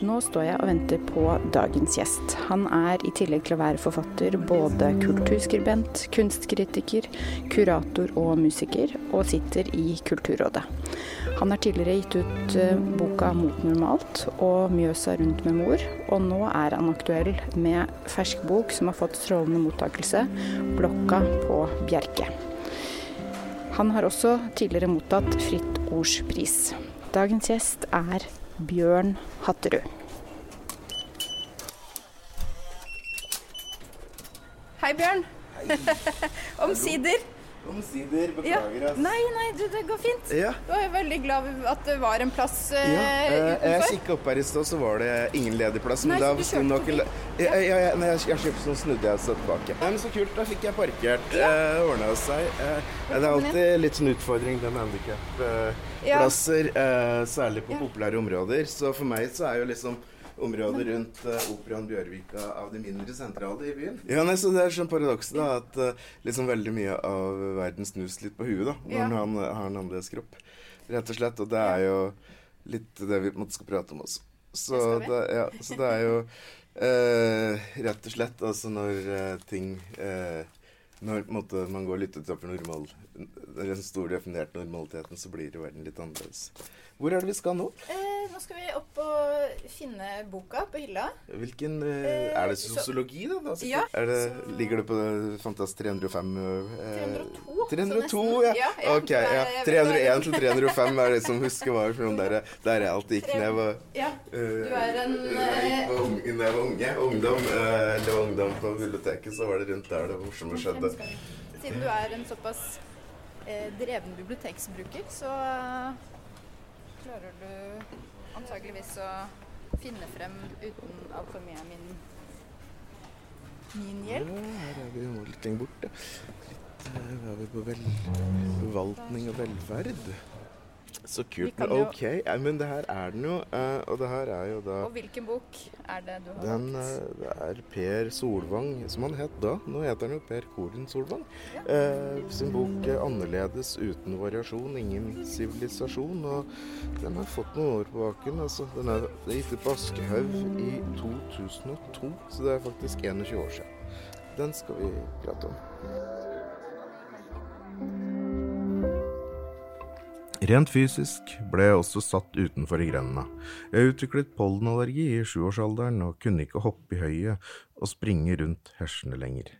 Nå står jeg og venter på dagens gjest. Han er i tillegg til å være forfatter både kulturskribent, kunstkritiker, kurator og musiker, og sitter i Kulturrådet. Han har tidligere gitt ut eh, boka 'Mot normalt' og 'Mjøsa rundt med mor', og nå er han aktuell med fersk bok som har fått strålende mottakelse, 'Blokka på Bjerke'. Han har også tidligere mottatt Fritt Ords pris. Dagens gjest er Bjørn Hatterud. Hei, Bjørn. Omsider. Omsider. Ja. Beklager, ass. Nei, nei, du, det går fint. Ja. Jeg var veldig glad at det var en plass uh, Ja, jeg utenfor. kikka opp her i stad, så var det ingen ledig plass. Men Nei, da sto nok ja, ja, ja, nei, jeg, jeg kjøpte sånn snudde jeg seg tilbake. Nei, men Så kult. Da fikk jeg parkert. Eh, Ordna seg. Uh, det er alltid litt sånn utfordring, den handikapplasser. Eh, særlig på Ja. populære områder. Så for meg så er jo liksom området rundt uh, Operaen Bjørvika av de mindre sentrale i byen. Ja, nei, så Det er sånn paradoks da, at uh, liksom veldig mye av verden snus litt på huet da, når Ja. han har en annerledes kropp. Rett og slett. Og det er jo litt det vi på en måte skal prate om også. Så Det det, ja, så det er jo uh, rett og slett altså når ting eh, Når på en måte, man går litt utenfor normal den store definerte normaliteten, så blir jo verden litt annerledes. Hvor er det vi skal nå? Eh, nå skal vi opp og finne boka på hylla. Hvilken eh, Eh, Er det sosiologi, da? da? Ja, er det, så- Ligger det på det 305 eh, 302, 302, ja. Ja, ja, ok, ja. 301 til 305 er det som husker hva for noen der, der jeg alltid gikk ned. Var, Ja, eh, du er en jeg var da jeg var unge, ungdom, eh, eller ungdom på biblioteket, så var det rundt der det morsomme skjedde. Siden du er en såpass eh, dreven biblioteksbruker, så eh, klarer du antageligvis å finne frem uten altfor mye av min, min Ja, hjelp. her er vi jo litt lenger borte. Her eh, er vi på vel, og velferd. Så kult. Men ok, ja, men det her er den jo, eh, og det her er jo da Og hvilken bok er det du har Den, valgt? eh, det er Per Solvang, som han het da. Nå heter han jo Per Koren Solvang. Eh, sin bok eh, 'Annerledes uten variasjon, ingen sivilisasjon'. Og den har fått noen år på baken. Altså, den er gitt ut på Aschehoug i 2002, så det er faktisk 21 år siden. Den skal vi prate om. Rent fysisk ble jeg også satt utenfor i grendene. Jeg utviklet pollenallergi i sjuårsalderen og kunne ikke hoppe i høyet og springe rundt hersene lenger.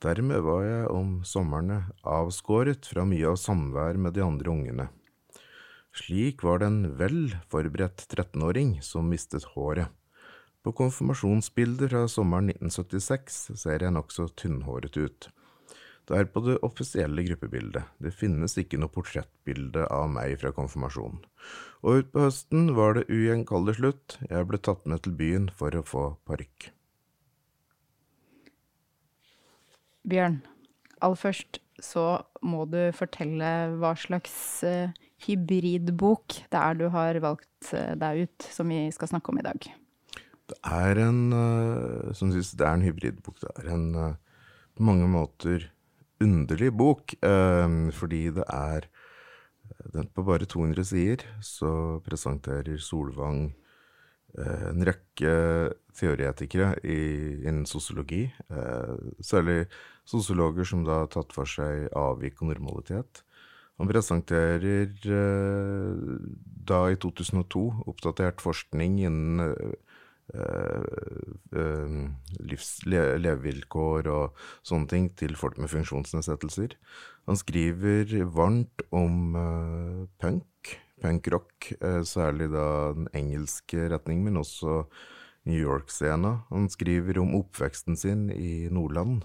Dermed var jeg om somrene avskåret fra mye av samvær med de andre ungene. Slik var det en vel forberedt 13-åring som mistet håret. På konfirmasjonsbilder fra sommeren 1976 ser jeg nokså tynnhåret ut. Det er på det offisielle gruppebildet. Det finnes ikke noe portrettbilde av meg fra konfirmasjonen. Og utpå høsten var det ugjenkallelig slutt. Jeg ble tatt med til byen for å få parykk. Bjørn, aller først så må du fortelle hva slags eh, hybridbok det er du har valgt eh, deg ut, som vi skal snakke om i dag. Det er en eh, som synes det er en hybridbok. Det er en på mange måter underlig bok, eh, fordi det er den På bare 200 sider så presenterer Solvang eh, en rekke teoretikere innen sosiologi, eh, særlig sosiologer som da har tatt for seg avvik og normalitet. Han presenterer da i 2002 oppdatert forskning innen livs, le, levevilkår og sånne ting til folk med funksjonsnedsettelser. Han skriver varmt om eh, punk, punkrock, eh, særlig da den engelske retning, men også New York-scena. Han skriver om oppveksten sin i Nordland.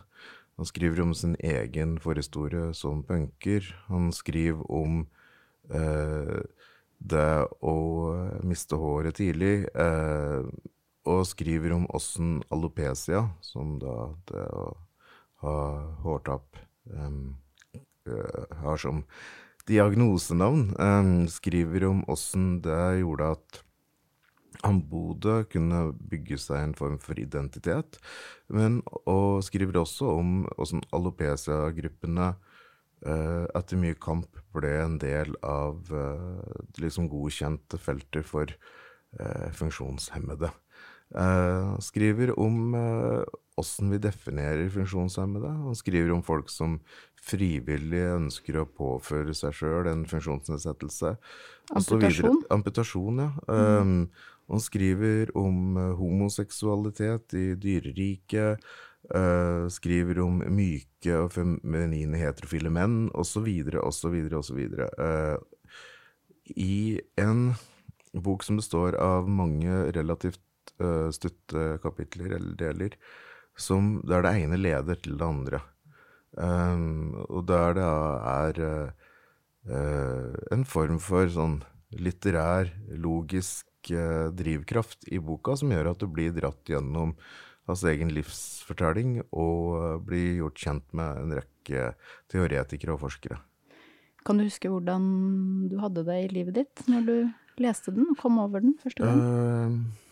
Han skriver om sin egen forhistorie som punker. Han skriver om eh, det å miste håret tidlig, eh, og skriver om åssen alopecia, som da det å ha hårtap um, eh, har som diagnosenavn, um, skriver om åssen det gjorde at han Bodø kunne bygge seg en form for identitet, men og skriver også om åssen alopecia-gruppene uh, etter mye kamp ble en del av eh, liksom godkjente felter for uh, funksjonshemmede. Han skriver om åssen vi definerer funksjonshemmede. Han skriver om folk som frivillig ønsker å påføre seg sjøl en funksjonsnedsettelse. Amputasjon? Amputasjon, ja. Mm. Um, han skriver om homoseksualitet i dyreriket. Uh, skriver om myke og feminine heterofile menn, osv., osv., osv. I en bok som består av mange relativt uh, eller deler, som, der det ene leder til det andre. Um, og der det er uh, en form for sånn litterær, logisk uh, drivkraft i boka som gjør at du blir dratt gjennom hans egen livsfortelling og uh, blir gjort kjent med en rekke teoretikere og forskere. Kan du huske hvordan du hadde det i livet ditt når du leste den og kom over den første gang? Uh,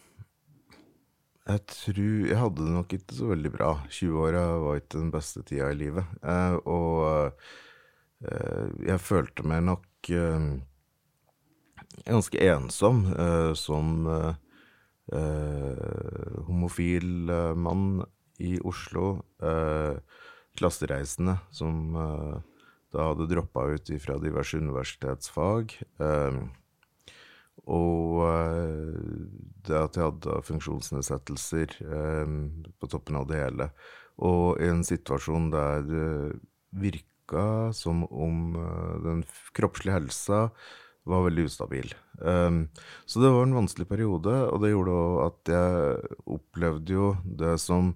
jeg tror Jeg hadde det nok ikke så veldig bra. 20-åra var ikke den beste tida i livet. Eh, og eh, jeg følte meg nok ganske ensom som eh, homofil eh, mann i Oslo, eh, klassereisende, som eh, da hadde droppa ut fra diverse universitetsfag. Eh, og eh, det at jeg hadde funksjonsnedsettelser på toppen av det hele. Og i en situasjon der det virka som om den kroppslige helsa var veldig ustabil. Um, så det var en vanskelig periode, og det gjorde òg at jeg opplevde jo det som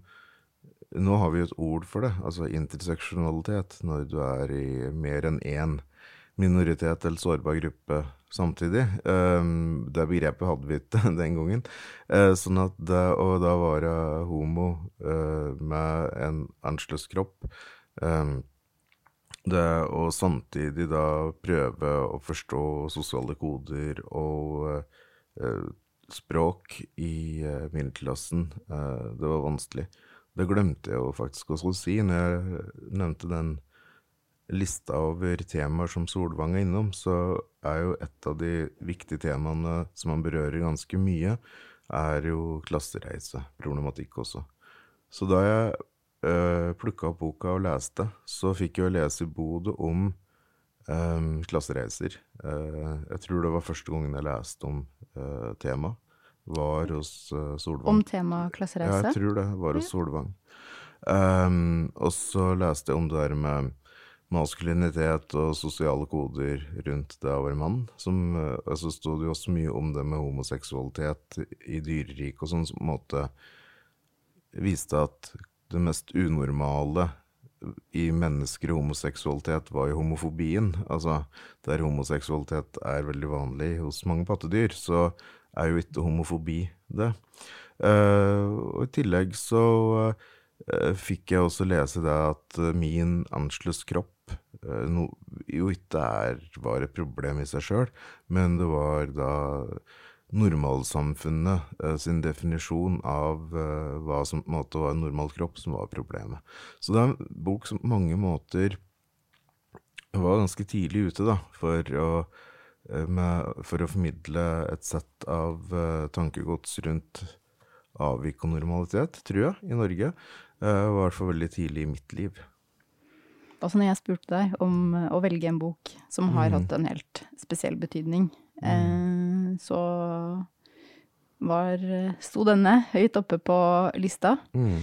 Nå har vi jo et ord for det, altså interseksjonalitet, når du er i mer enn én minoritet eller sårbar gruppe samtidig. Um, det begrepet hadde vi ikke den gangen. Uh, sånn at det, å da være homo uh, med en annerledes kropp. Um, det å samtidig da prøve å forstå sosiale koder og eh, språk i eh, middelklassen, eh, det var vanskelig. Det glemte jeg jo faktisk å si når jeg nevnte den lista over temaer som Solvang er innom, så er jo et av de viktige temaene som han berører ganske mye, er jo klassereiseproblematikk også. Så da jeg uh, eh, plukka opp boka og leste, så fikk jeg lese i Bodø om øh, klassereiser. Uh, jeg tror det var første gangen jeg leste om uh, temaet. Var hos uh, Solvang. Om temaet klassereise? Ja, jeg tror det. Var hos Solvang. Um, og så leste jeg om det der med maskulinitet og sosiale koder rundt det å være mann. Som, uh, så sto det jo også mye om det med homoseksualitet i dyreriket og sånn, som på en måte viste at det mest unormale i mennesker og homoseksualitet var jo homofobien. Altså, der homoseksualitet er veldig vanlig hos mange pattedyr, så er jo ikke homofobi det. Uh, og I tillegg så uh, fikk jeg også lese det at min Anschluss kropp uh, no, jo ikke er, var et problem i seg sjøl, men det var da normalsamfunnet uh, sin definisjon av uh, hva som på en måte var en normal kropp, som var problemet. Så det er en bok som på mange måter var ganske tidlig ute da, for å, med, for å formidle et sett av tankegods rundt avvik og normalitet, tror jeg, i Norge. i hvert fall veldig tidlig i mitt liv. Altså når jeg spurte deg om å velge en bok som har mm. hatt en helt spesiell betydning, Mm. så var Sto denne høyt oppe på lista. Mm.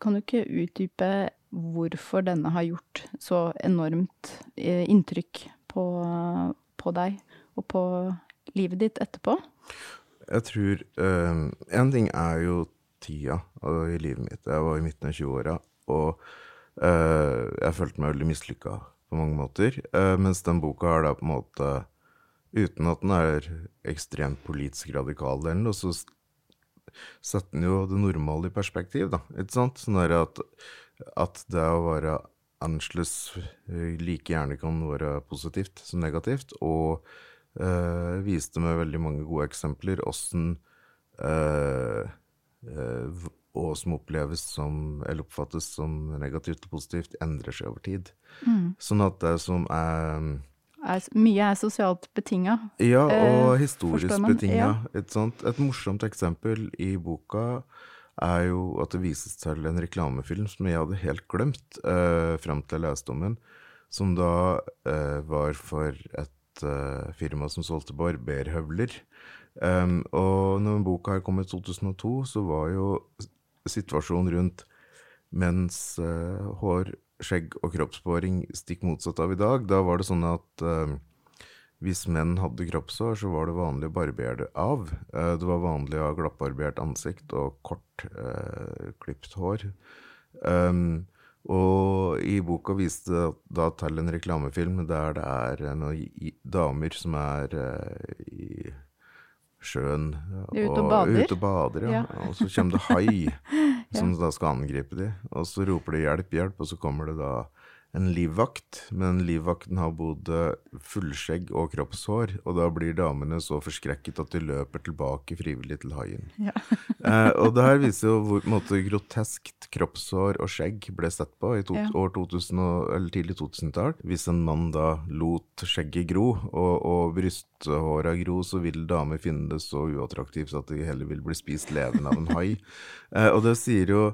kan du ikke utdype hvorfor denne har gjort så enormt eh, inntrykk på, på deg og på livet ditt etterpå? Jeg tror um, En ting er jo tida i livet mitt. Jeg var i midten av 20-åra, og jeg følte meg veldig mislykka på mange måter. Uh, mens den boka er da på en måte uten at den er ekstremt politisk radikal eller noe, så setter den jo det normale i perspektiv, da. Ikke sant? Sånn at, at det å være annerledes eh, like gjerne kan være positivt som negativt, og eh, viste med veldig mange gode eksempler åssen eh, eh, og som oppleves som, eller oppfattes som negativt og positivt, endrer seg over tid. Mm. Sånn at det som er er, mye er sosialt betinga. Ja, og Eh, historisk betinga. ja. Et, sånt, et morsomt eksempel i boka er jo at det vises til en reklamefilm som jeg hadde helt glemt eh, fram til jeg leste om den, som da eh, var for et eh, firma som solgte barberhøvler. Um, og når boka her kom i 2002, så var jo s- situasjonen rundt menns eh, hår, skjegg og kroppsbåring stikk motsatt av i dag. Da var det sånn at eh, hvis menn hadde kroppshår, så var det vanlig å barbere det av. Eh, det var vanlig å ha glattbarbert ansikt og kort, eh, klipt hår. Um, og i boka viste det da til en reklamefilm der det er noen damer som er eh, i sjøen De er og bader? ute og bader, ja. Ja. Og så kommer det hai som da skal angripe de. Og så roper de hjelp, hjelp, og så kommer det da en livvakt. Men livvakten har både fullskjegg og kroppshår, og da blir damene så forskrekket at de løper tilbake frivillig til haien. Ja. Eh, og det her viser jo hvor måte, groteskt kroppshår og skjegg ble sett på i to, Ja. år 2000 og, eller tidlig 2000-tall. Hvis en mann da lot skjegget gro, og, og brysthåra gro, så vil damer finne det så uattraktivt at de heller vil bli spist levende av en hai. Eh, og det sier jo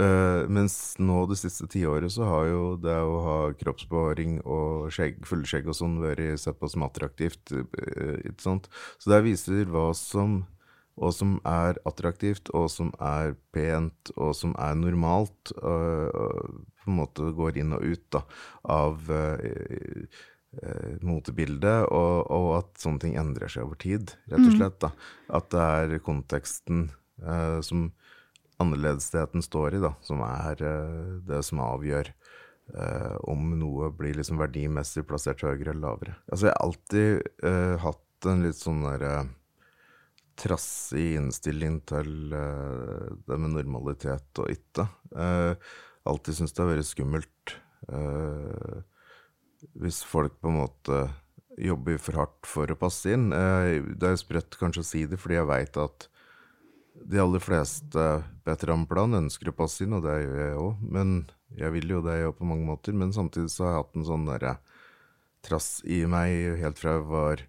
eh, mens nå det siste tiåret så har jo det å ha kroppsbehåring og skjegg, fullskjegg og sånn vært sett på som attraktivt. Uh? Så det viser hva som som er attraktivt, og som er pent, og som er normalt, Uh, på en måte går inn og ut da, av motebildet, og, og at sånne ting endrer seg over tid, rett og slett. da. At det er konteksten som annerledesheten står i, da, som er eh, det som avgjør eh, om noe blir liksom verdimessig plassert høyere eller lavere. Altså, jeg har alltid eh, hatt en litt sånn derre trassig innstilling til eh, det med normalitet og ikke. Uh, alltid syntes det har vært skummelt eh, hvis folk på en måte jobber for hardt for å passe inn. Eh, det er sprøtt kanskje å si det, fordi jeg veit at de aller fleste på et eller plan ønsker å passe inn, og det gjør jeg òg. Men jeg vil jo det òg på mange måter. Men samtidig så har jeg hatt en sånn derre trass i meg helt fra jeg var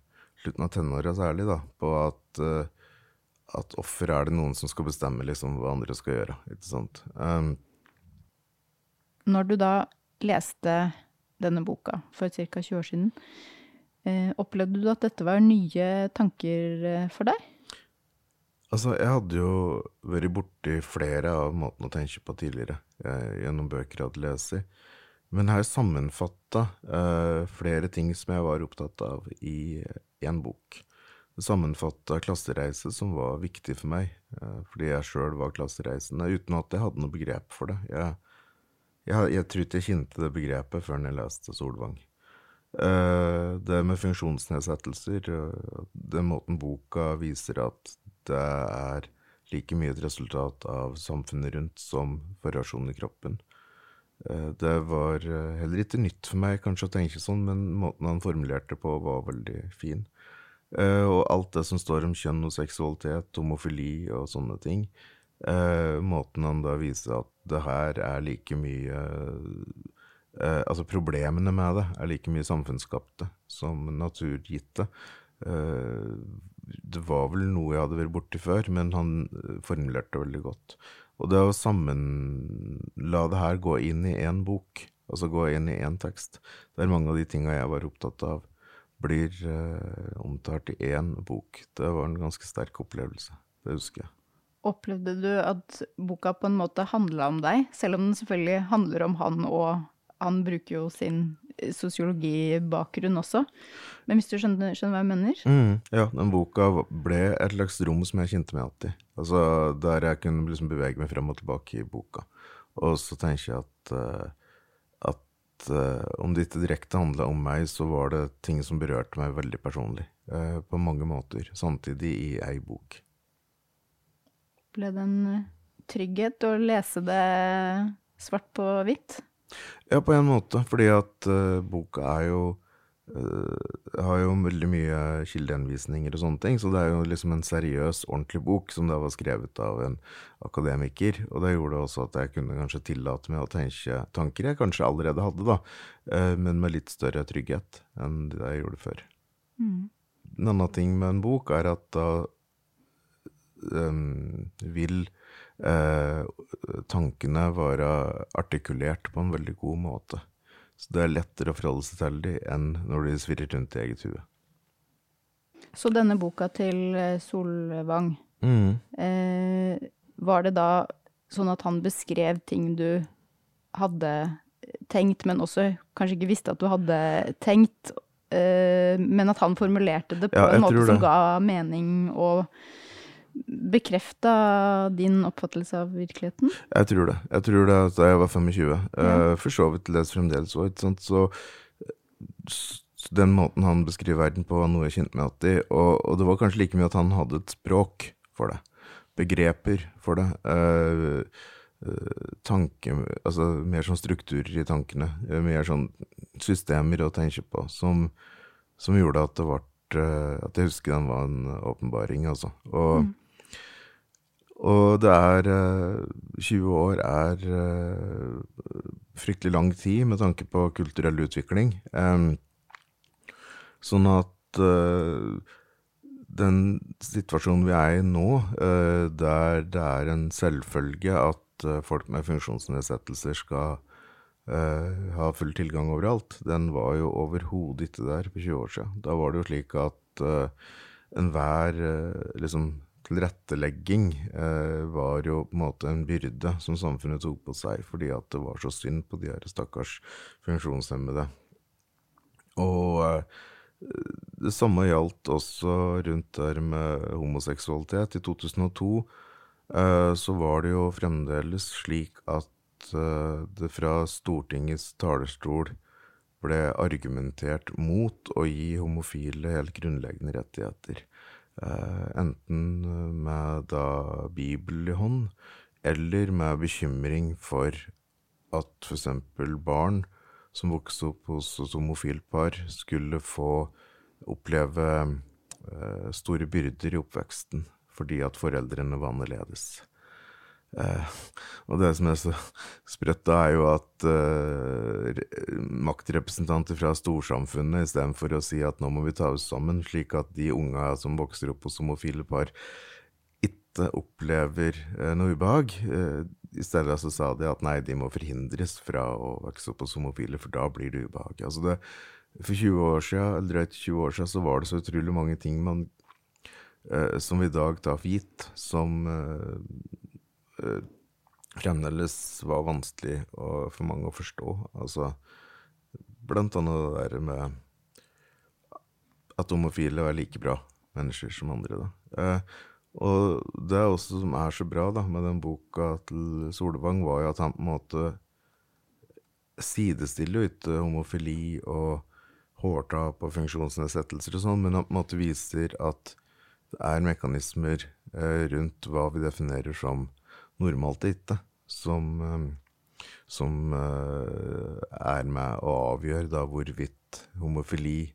slutten av tenåra særlig, da, på at uh, at offer er det noen som skal bestemme liksom hva andre skal gjøre. ikke sant? Um, Når du da leste denne boka for ca. 20 år siden, eh, opplevde du at dette var nye tanker eh, for deg? Altså, jeg hadde jo vært borti flere av måtene å tenke på tidligere, eh, gjennom bøker jeg hadde lest. Men her sammenfatta eh, flere ting som jeg var opptatt av i én bok. Sammenfatta klassereise, som var viktig for meg, eh, fordi jeg sjøl var klassereisende, uten at jeg hadde noe begrep for det. Jeg, jeg, jeg tror ikke jeg kjente det begrepet før jeg leste Solvang. Det med funksjonsnedsettelser, den måten boka viser at det er like mye et resultat av samfunnet rundt som variasjon i kroppen. Eh, Det var eh, heller ikke nytt for meg kanskje å tenke sånn, men måten han formulerte på var veldig fin. Eh, og alt det som står om kjønn og seksualitet, homofili og sånne ting. måten han da viser at det her er like mye Altså problemene med det er like mye samfunnsskapte som naturgitte. Det var vel noe jeg hadde vært borti før, men han eh, formulerte det veldig godt. Og det å sammen la det her gå inn i én bok, altså gå inn i én tekst, der mange av de tinga jeg var opptatt av, blir eh, omtalt i én bok, det var en ganske sterk opplevelse. Det husker jeg. Opplevde du at boka på en måte handla om deg, selv om den selvfølgelig handler om han, og han bruker jo sin sosiologibakgrunn også? Men hvis du skjønner, skjønner hva jeg mener? Mm, ja, den boka ble et slags rom som jeg kjente meg igjen i. Altså, der jeg kunne liksom bevege meg frem og tilbake i boka. Og så tenker jeg at, uh, at uh, om det ikke direkte handla om meg, så var det ting som berørte meg veldig personlig. Uh, på mange måter. Samtidig i ei bok. Ble det en trygghet å lese det svart på hvitt? Ja, på en måte. Fordi at uh, boka er jo uh, har jo veldig mye kildehenvisninger og sånne ting, så det er jo liksom en seriøs, ordentlig bok som da var skrevet av en akademiker. Og det gjorde også at jeg kunne kanskje tillate meg å tenke tanker jeg kanskje allerede hadde, da, uh, men med litt større trygghet enn det jeg gjorde før. Mm. En annen ting med en bok er at da um, vil tankene være artikulert på en veldig god måte. Så det er lettere å forholde seg til dem enn når de svirrer rundt i eget hue. Så denne boka til eh, Solvang, mm. eh, var det da sånn at han beskrev ting du hadde tenkt, men også kanskje ikke visste at du hadde tenkt, eh, men at han formulerte det på ja, en måte som ga mening og bekrefta din oppfattelse av virkeligheten? Jeg tror det. Jeg tror det da jeg var 25. Ja. Uh, for så vidt les fremdeles òg. Så, den måten han beskriver verden på, var noe jeg kjente meg igjen i. Og, og, det var kanskje like mye at han hadde et språk for det. Begreper for det. Uh, uh, tanke Altså mer sånn strukturer i tankene. mer sånn systemer å tenke på som, som gjorde at det ble at jeg husker den var en åpenbaring, altså. Og mm. Og det er 20 eh, år er eh, fryktelig lang tid med tanke på kulturell utvikling. Sånn at eh, den situasjonen vi er i nå, der det er en selvfølge at folk med funksjonsnedsettelser skal ha full tilgang overalt, den var jo overhodet ikke der for 20 år siden. Da var det jo slik at enhver liksom tilrettelegging eh, var jo på en måte en byrde som samfunnet tok på seg, fordi at det var så synd på de her stakkars funksjonshemmede. Og eh, det samme gjaldt også rundt der med homoseksualitet. I 2002 eh, så var det jo fremdeles slik at det fra Stortingets talerstol ble argumentert mot å gi homofile helt grunnleggende rettigheter. Eh, enten med da Bibel i hånd, eller med bekymring for at f.eks. barn som vokste opp hos et homofilt par, skulle få oppleve eh, store byrder i oppveksten fordi at foreldrene var annerledes. Eh, og det som er så sprøtt, da, er jo at eh, maktrepresentanter fra storsamfunnet, istedenfor å si at nå må vi ta oss sammen, slik at de unga som vokser opp hos homofile par, ikke opplever eh, noe ubehag, eh, i stedet så sa de at nei, de må forhindres fra å vokse opp hos homofile, for da blir det ubehag. Altså det, for 20 år siden, eller drøyt 20 år siden så var det så utrolig mange ting man, eh, som vi i dag tar for gitt, som uh, fremdeles var vanskelig å, for mange å forstå. Altså, blant annet det der med at homofile er like bra mennesker som andre. Uh, og det er også som er så bra da, med den boka til Solvang, var jo at han på en måte sidestiller jo ikke homofili og hårtap og funksjonsnedsettelser og sånn, men han på en måte viser at det er mekanismer eh, rundt hva vi definerer som normalt ikke, som, eh, som uh, er med å avgjøre da hvorvidt homofili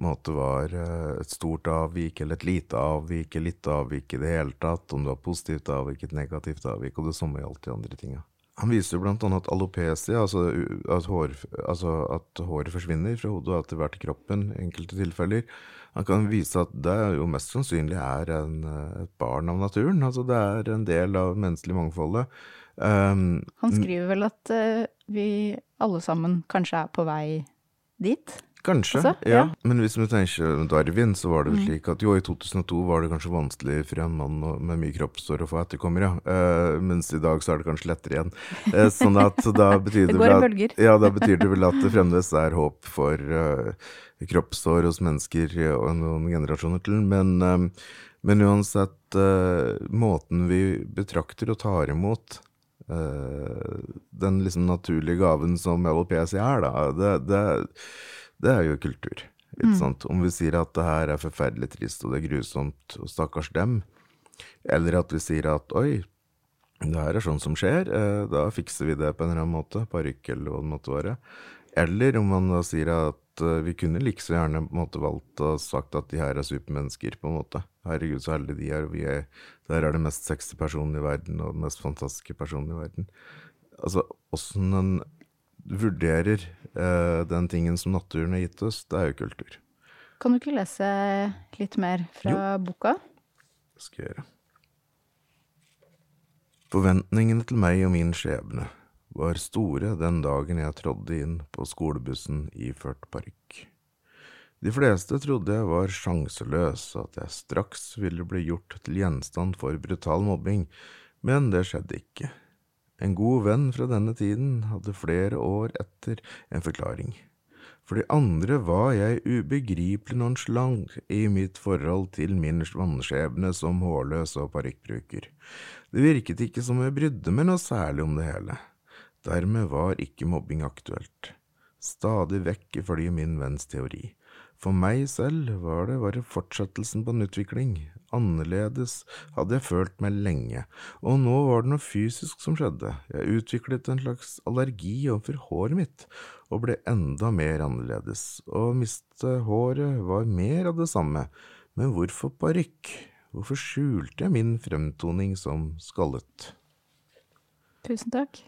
måte var uh, et stort avvik eller et lite avvik, eller litt avvik i det hele tatt, om det var positivt avvik, et negativt avvik, og det samme gjaldt de andre tinga. Han viser blant annet at alopecia, altså at, hår, altså at håret forsvinner fra hodet og etter hvert kroppen i enkelte tilfeller. Han kan vise at det jo mest sannsynlig er en, et barn av naturen. Altså det er en del av menneskelig mangfoldet. Um, Han skriver vel at uh, vi alle sammen kanskje er på vei dit? Kanskje, altså, ja. ja. Men hvis vi tenker Darwin, så var det vel slik at jo, i 2002 var det kanskje vanskelig for en mann med mye kroppsår å få etterkommere, uh, mens i dag så er det kanskje lettere igjen. Uh, sånn at da betyr det, det vel at, ja, da betyr det vel at det fremdeles er håp for uh, kroppsår hos mennesker og noen generasjoner til. Men, men uansett, måten vi betrakter og tar imot den liksom naturlige gaven som LPC er, da, det, det det er jo kultur. Ikke mm. Om vi sier at det her er forferdelig trist og det er grusomt og stakkars dem, eller at vi sier at oi, det her er sånn som skjer, eh, da fikser vi det på en eller annen måte, parykk eller hva det måtte være. Eller om man da sier at eh, vi kunne like så gjerne på en måte valgt og sagt at de her er supermennesker, på en måte. Herregud, så heldige de er, og vi er Der er det mest sexy personen i verden, og den mest fantastiske personen i verden. Altså, åssen en vurderer eh, den tingen som naturen har gitt oss, det er jo kultur. Kan du ikke lese litt mer fra jo. boka? Det skal jeg gjøre. Forventningene til meg og min skjebne var store den dagen jeg trådde inn på skolebussen iført parykk. De fleste trodde jeg var sjanseløs, at jeg straks ville bli gjort til gjenstand for brutal mobbing, men det skjedde ikke. En god venn fra denne tiden hadde flere år etter en forklaring. For de andre var jeg ubegripelig nonsjalant i mitt forhold til min vannskjebne som hårløs og parykkbruker. Det virket ikke som jeg brydde meg noe særlig om det hele. Dermed var ikke mobbing aktuelt. Stadig vekk ifølge min venns teori. For meg selv var det bare fortsettelsen på en utvikling. Annerledes hadde jeg følt meg lenge, og nå var det noe fysisk som skjedde. Jeg utviklet en slags allergi overfor håret mitt, og ble enda mer annerledes. Å miste håret var mer av det samme, men hvorfor parykk? Hvorfor skjulte jeg min fremtoning som skallet? Tusen takk.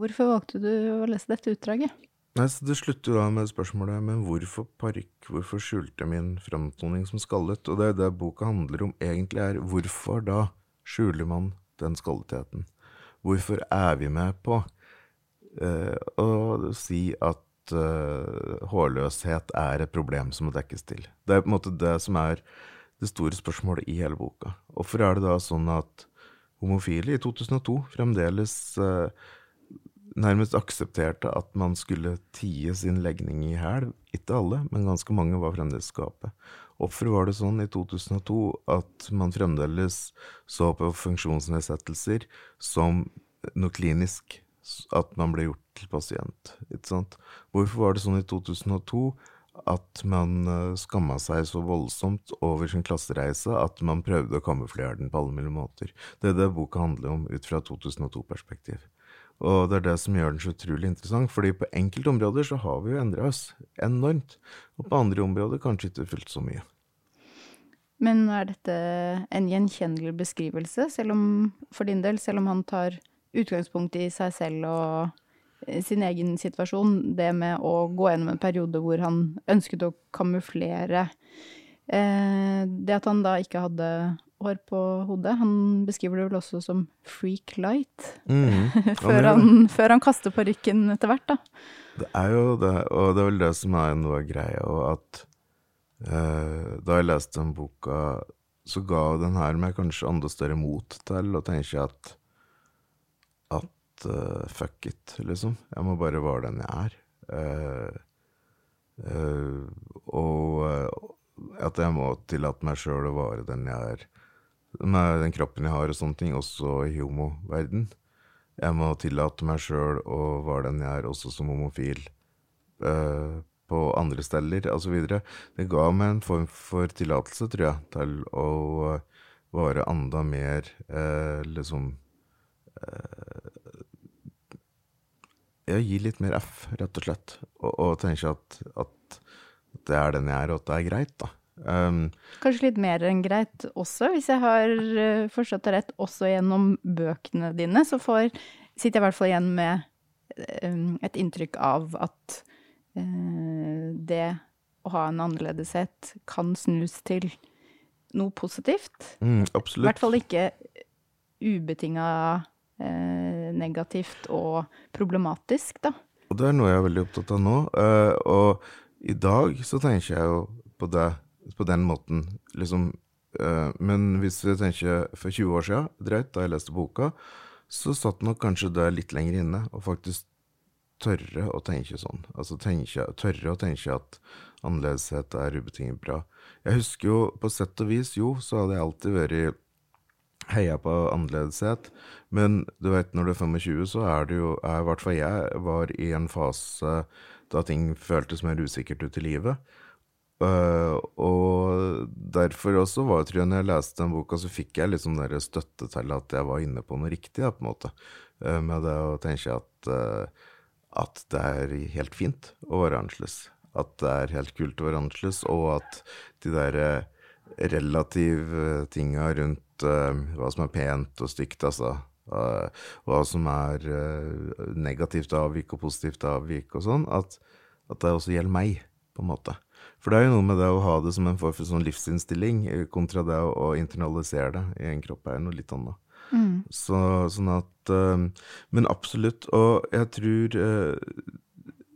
Hvorfor valgte du å lese dette utdraget? Nei, så Det slutter da med spørsmålet men hvorfor parykk, hvorfor skjulte min framtoning som skallet? Og det er det boka handler om egentlig er hvorfor da skjuler man den skalletheten? Hvorfor er vi med på eh, å si at eh, hårløshet er et problem som må dekkes til? Det er på en måte det som er det store spørsmålet i hele boka. Hvorfor er det da sånn at homofile i 2002 fremdeles eh, nærmest aksepterte at man skulle tie sin legning i hæl. Ikke alle, men ganske mange var fremdeles skapet. Hvorfor var det sånn i 2002 at man fremdeles så på funksjonsnedsettelser som noe klinisk? At man ble gjort til pasient. ikke sant? Hvorfor var det sånn i 2002 at man eh, skamma seg så voldsomt over sin klassereise at man prøvde å kamuflere den på alle mulige måter? Det er det boka handler om ut fra 2002-perspektiv. Og det er det som gjør den så utrolig interessant, fordi på enkelte områder så har vi jo endra oss enormt, og på andre områder kanskje ikke fullt så mye. Men er dette en gjenkjennelig beskrivelse, selv om, for din del, selv om han tar utgangspunkt i seg selv og eh, sin egen situasjon, det med å gå gjennom en periode hvor han ønsket å kamuflere eh, Det at han da ikke hadde hår på hodet. Han beskriver det vel også som freak light. Mm, før, han, før, han, kaster parykken etter hvert, da. Det er jo det, og det er vel det som er noe av greia, og at eh, da jeg leste den boka, så ga den her meg kanskje enda større mot til å tenke at at uh, fuck it, liksom. Jeg må bare være den jeg er. Uh, uh, og at jeg må tillate meg sjøl å være den jeg er med den kroppen jeg har og sånne ting, også i homoverden. Jeg må tillate meg sjøl å være den jeg er, også som homofil. Uh, på andre steder osv. Det ga meg en form for tillatelse, tror jeg, til å være enda mer uh, liksom uh, Ja, gi litt mer F, rett og slett, og, og tenke at, at, det er den jeg er, og at det er greit, da. Um, Kanskje litt mer enn greit også, hvis jeg har uh, forstått det rett, også gjennom bøkene dine, så får, sitter jeg i hvert fall igjen med um, et inntrykk av at uh, det å ha en annerledeshet kan snus til noe positivt. Mm, absolutt. I hvert fall ikke ubetinga uh, negativt og problematisk, da. Og det er noe jeg er veldig opptatt av nå. og i dag så tenker jeg jo på det på den måten, liksom. Uh, men hvis vi tenker for 20 år siden, drøyt, da jeg leste boka, så satt nok kanskje det litt lenger inne, og faktisk tørre å tenke sånn. Altså tenke, tørre å tenke at annerledeshet er ubetinget bra. Jeg husker jo på sett og vis, jo, så hadde jeg alltid vært heia på annerledeshet, men du vet, når du er 25, så er det jo I hvert fall jeg var i en fase da ting føltes mer usikkert ut i livet. Uh, og derfor også var tror jeg når jeg leste den boka, så fikk jeg liksom der støtte til at jeg var inne på noe riktig, da, på en måte. Uh, med det å tenke at uh, at det er helt fint å være annerledes. At det er helt kult å være annerledes, og at de der eh, relative tinga rundt hva som er pent og stygt, altså. Hva som er negativt avvik og positivt avvik og sånn, at, at, det også gjelder meg, på en måte. For det er jo noe med det å ha det som en form for sånn livsinnstilling, kontra det å, internalisere det i en kropp, er noe litt annet. Mm. Så, sånn at Men absolutt. Og jeg tror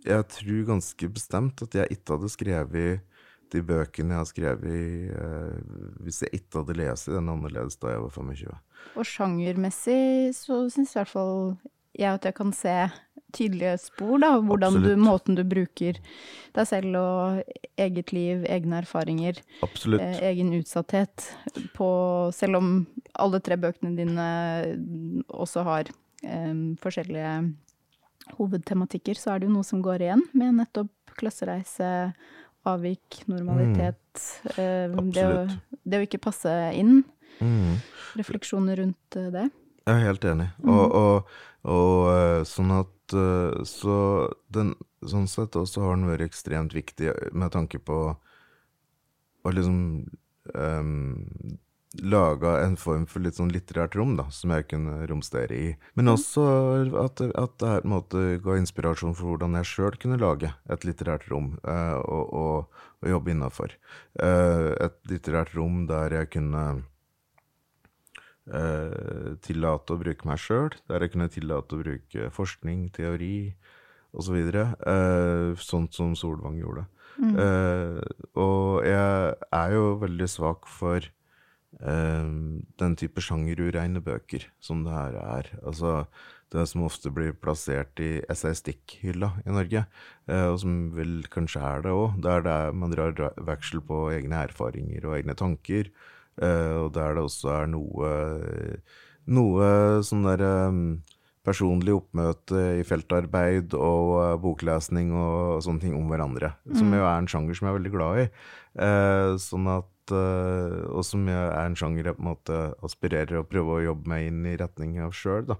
Jeg tror ganske bestemt at jeg ikke hadde skrevet de bøkene jeg har skrevet, hvis jeg ikke hadde lest den annerledes da jeg var 25. Og sjangermessig så syns i hvert fall jeg at jeg kan se tydelige spor, da. Hvordan du, måten du bruker deg selv og eget liv, egne erfaringer. Eh, egen utsatthet på Selv om alle tre bøkene dine også har eh, forskjellige hovedtematikker, så er det jo noe som går igjen med nettopp klassereise avvik, normalitet. Mm. det, å, det, å, ikke passe inn. Mm. Refleksjoner rundt eh, det. Jeg er helt enig. Mm. Og, og, og, eh, sånn at Så den, sånn sett også har den vært ekstremt viktig med tanke på å liksom um, laga en form for litt sånn litterært rom, da, som jeg kunne romstere i. Men mm. også at, at det her på en måte ga inspirasjon for hvordan jeg sjøl kunne lage et litterært rom uh, og, og, og, jobbe innafor. Uh, eh, et litterært rom der jeg kunne uh, tillate å bruke meg sjøl, der jeg kunne tillate å bruke forskning, teori osv. Uh, sånt som Solvang gjorde. Mm. og jeg er jo veldig svak for eh, den type sjangerureine bøker som det her er. Altså det som ofte blir plassert i essayistikkhylla i Norge, eh, og som vel kanskje er det òg, der det er, man drar veksel på egne erfaringer og egne tanker, eh, og der det også er noe, noe sånn derre ehm, personlig oppmøte i feltarbeid og uh, boklesning og sånne ting om hverandre. Mm. Som jo er en sjanger som jeg er veldig glad i. Uh, sånn at uh, og som er en sjanger jeg på en måte aspirerer å prøve å jobbe meg inn i retning av sjøl.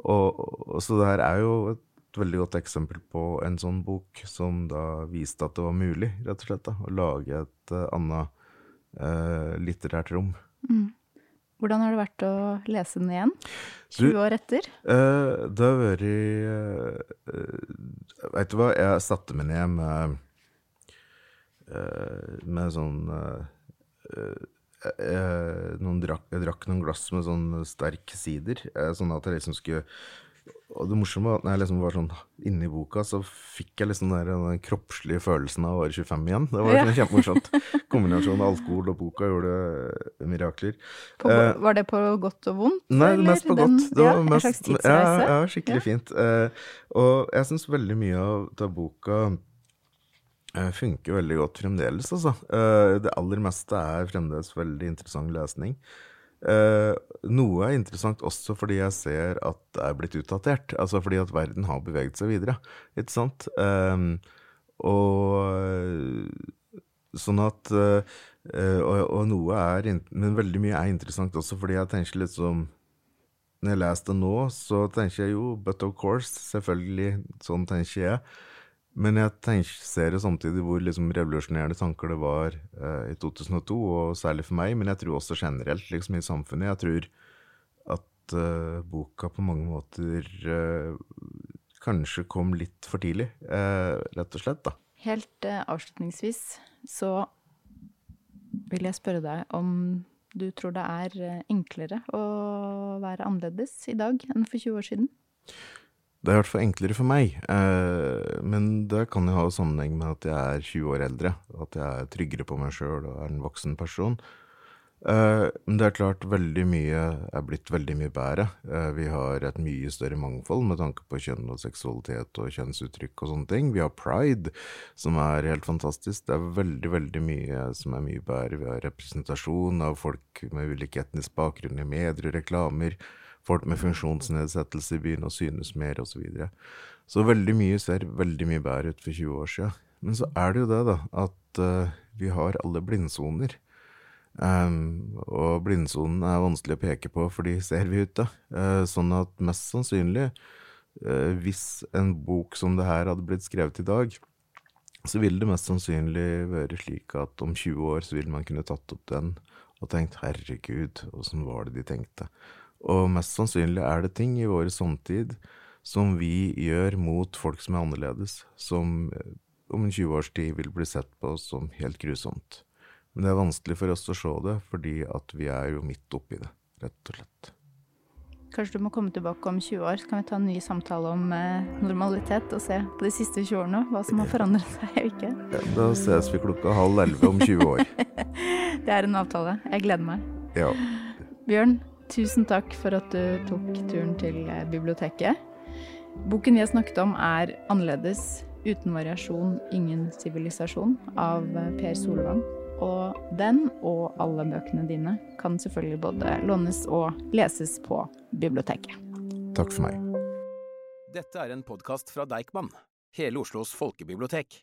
Så det her er jo et veldig godt eksempel på en sånn bok som da viste at det var mulig, rett og slett, da, å lage et uh, annet uh, litterært rom. Mm. Hvordan har det vært å lese den igjen, 20 år etter? Uh, det har vært uh, Veit du hva, jeg satte meg ned med, med sånn jeg, eh, eh, noen drakk, jeg drakk noen glass med sånn sterk sider, eh, sånn at jeg liksom skulle og det morsomme var at når jeg liksom var sånn inni boka, så fikk jeg liksom den, den kroppslige følelsen av å være 25 igjen. Det var liksom kjempemorsomt. Kombinasjonen av alkohol og boka gjorde mirakler. På, eh, var det på godt og vondt? Nei, eller? mest på den, godt. Det var ja, mest, en slags tidsreise? Ja, ja skikkelig ja. fint. Eh, og jeg syns veldig mye av boka Eh, funker veldig godt fremdeles, altså. Eh, det aller meste er fremdeles veldig interessant lesning. Eh, noe er interessant også fordi jeg ser at det er blitt utdatert. Altså fordi at verden har beveget seg videre, ikke sant? Og sånn at og, og, noe er Men veldig mye er interessant også fordi jeg tenker litt som Når jeg leser det nå, så tenker jeg jo But of course, selvfølgelig, sånn tenker jeg. Men jeg tenker, ser jo samtidig hvor liksom revolusjonerende tanker det var eh, i 2002, og særlig for meg, men jeg tror også generelt liksom i samfunnet. Jeg tror at eh, boka på mange måter eh, kanskje kom litt for tidlig, eh, rett og slett. da. Helt eh, avslutningsvis så vil jeg spørre deg om du tror det er eh, enklere å være annerledes i dag enn for 20 år siden? Det er i hvert fall enklere for meg, eh, men det kan jo ha sammenheng med at jeg er 20 år eldre. At jeg er tryggere på meg sjøl og er en voksen person. Eh, men det er klart, veldig mye er blitt veldig mye bedre. Eh, vi har et mye større mangfold med tanke på kjønn og seksualitet og kjønnsuttrykk og sånne ting. Vi har pride, som er helt fantastisk. Det er veldig, veldig mye som er mye bedre. Vi har representasjon av folk med ulik etnisk bakgrunn i medier, og reklamer folk med funksjonsnedsettelse begynner å synes mer, osv. Så, videre. så veldig mye ser veldig mye bedre ut for 20 år siden. Men så er det jo det, da, at uh, vi har alle blindsoner. Um, og blindsonen er vanskelig å peke på, for de ser vi ute. Uh, sånn at mest sannsynlig uh, hvis en bok som det her hadde blitt skrevet i dag, så ville det mest sannsynlig være slik at om 20 år så ville man kunne tatt opp den og tenkt herregud, åssen var det de tenkte? Og mest sannsynlig er det ting i vår samtid som vi gjør mot folk som er annerledes, som eh, om en 20 års tid vil bli sett på som helt grusomt. Men det er vanskelig for oss å se det, fordi at vi er jo midt oppi det, rett og slett. Kanskje du må komme tilbake om 20 år, så kan vi ta en ny samtale om eh, normalitet og se på de siste 20 årene hva som har forandret seg og ikke. Ja, da ses vi klokka halv elleve om 20 år. det er en avtale. Jeg gleder meg. Ja. Bjørn, tusen takk for at du tok turen til eh, biblioteket. Boken vi har snakket om er 'Annerledes uten variasjon, ingen sivilisasjon' av eh, Per Solvang. Og den og alle bøkene dine kan selvfølgelig både lånes og leses på biblioteket. Takk for meg. Dette er en podkast fra Deichman, hele Oslos folkebibliotek.